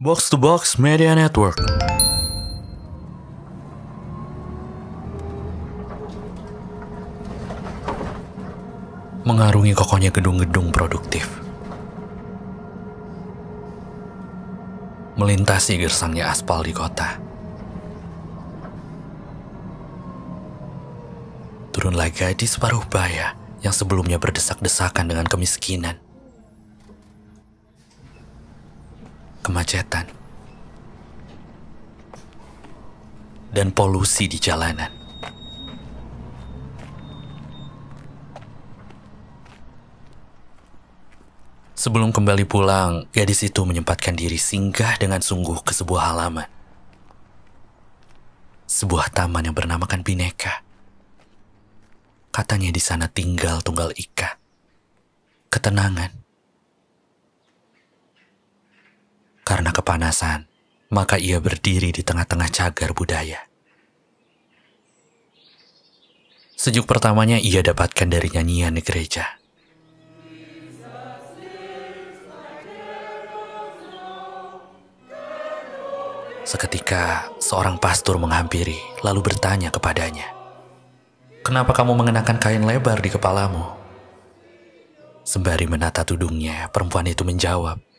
Box to Box Media Network. Mengarungi kokohnya gedung-gedung produktif. Melintasi gersangnya aspal di kota. Turunlah gadis separuh baya yang sebelumnya berdesak-desakan dengan kemiskinan. Kemacetan. Dan polusi di jalanan. Sebelum kembali pulang, gadis itu menyempatkan diri singgah dengan sungguh ke sebuah halaman. Sebuah taman yang bernamakan Bineka. Katanya di sana tinggal tunggal ika. Ketenangan. Karena kepanasan, maka ia berdiri di tengah-tengah cagar budaya. Sejuk pertamanya ia dapatkan dari nyanyian di gereja. Seketika, seorang pastor menghampiri, lalu bertanya kepadanya, "Kenapa kamu mengenakan kain lebar di kepalamu?" Sembari menata tudungnya, perempuan itu menjawab,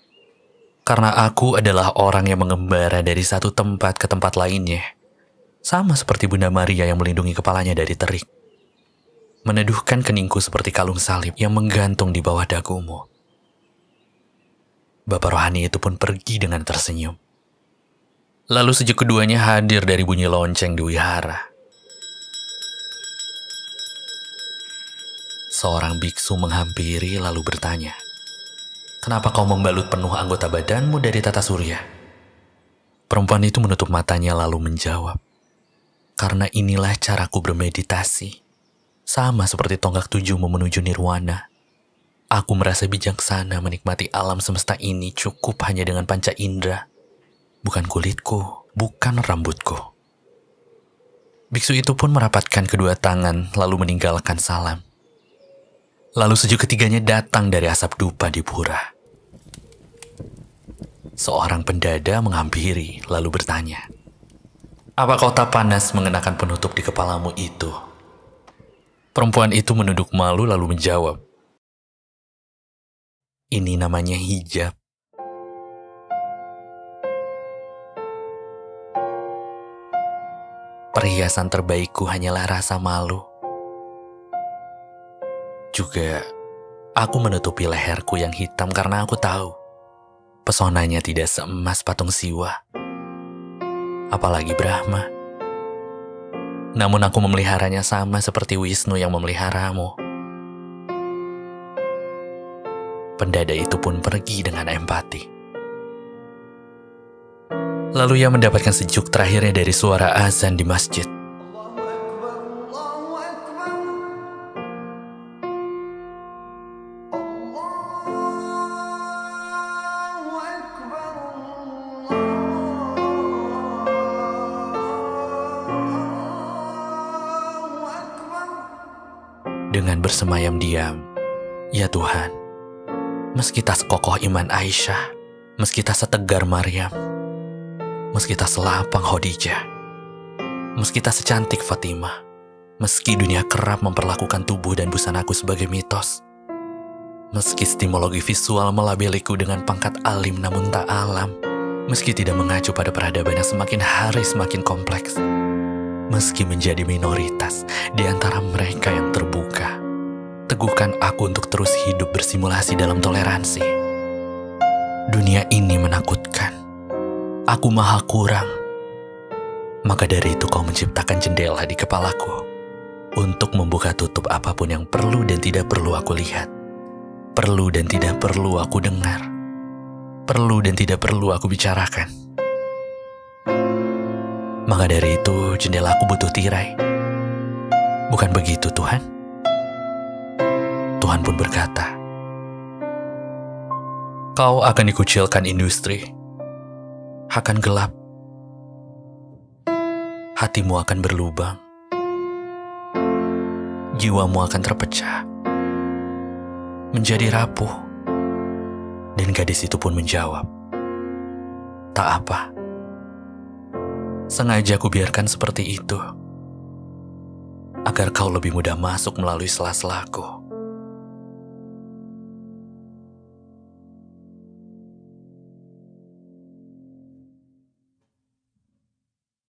"Karena aku adalah orang yang mengembara dari satu tempat ke tempat lainnya, sama seperti Bunda Maria yang melindungi kepalanya dari terik, meneduhkan keningku seperti kalung salib yang menggantung di bawah dagumu." Bapak rohani itu pun pergi dengan tersenyum. Lalu sejak keduanya hadir dari bunyi lonceng di wihara. Seorang biksu menghampiri lalu bertanya, Kenapa kau membalut penuh anggota badanmu dari tata surya? Perempuan itu menutup matanya lalu menjawab, Karena inilah caraku bermeditasi. Sama seperti tonggak tujuh menuju nirwana. Aku merasa bijaksana menikmati alam semesta ini cukup hanya dengan panca indera bukan kulitku, bukan rambutku. Biksu itu pun merapatkan kedua tangan lalu meninggalkan salam. Lalu sejuk ketiganya datang dari asap dupa di pura. Seorang pendada menghampiri lalu bertanya, Apa kau tak panas mengenakan penutup di kepalamu itu? Perempuan itu menunduk malu lalu menjawab, Ini namanya hijab. Perhiasan terbaikku hanyalah rasa malu. Juga, aku menutupi leherku yang hitam karena aku tahu pesonanya tidak seemas patung siwa. Apalagi Brahma. Namun aku memeliharanya sama seperti Wisnu yang memeliharamu. Pendada itu pun pergi dengan empati. Lalu ia mendapatkan sejuk terakhirnya dari suara azan di masjid. Dengan bersemayam diam, ya Tuhan, meski tak sekokoh iman Aisyah, meski tak setegar Maryam, meski tak selapang Khadijah, meski tak secantik Fatimah, meski dunia kerap memperlakukan tubuh dan busanaku sebagai mitos, meski stimologi visual melabeliku dengan pangkat alim namun tak alam, meski tidak mengacu pada peradaban yang semakin hari semakin kompleks, meski menjadi minoritas di antara mereka yang terbuka, teguhkan aku untuk terus hidup bersimulasi dalam toleransi. Dunia ini menakutkan aku maha kurang. Maka dari itu kau menciptakan jendela di kepalaku untuk membuka tutup apa pun yang perlu dan tidak perlu aku lihat. Perlu dan tidak perlu aku dengar. Perlu dan tidak perlu aku bicarakan. Maka dari itu jendela aku butuh tirai. Bukan begitu Tuhan? Tuhan pun berkata, Kau akan dikucilkan industri akan gelap. Hatimu akan berlubang. Jiwamu akan terpecah. Menjadi rapuh. Dan gadis itu pun menjawab, Tak apa. Sengaja aku biarkan seperti itu. Agar kau lebih mudah masuk melalui sela-selaku.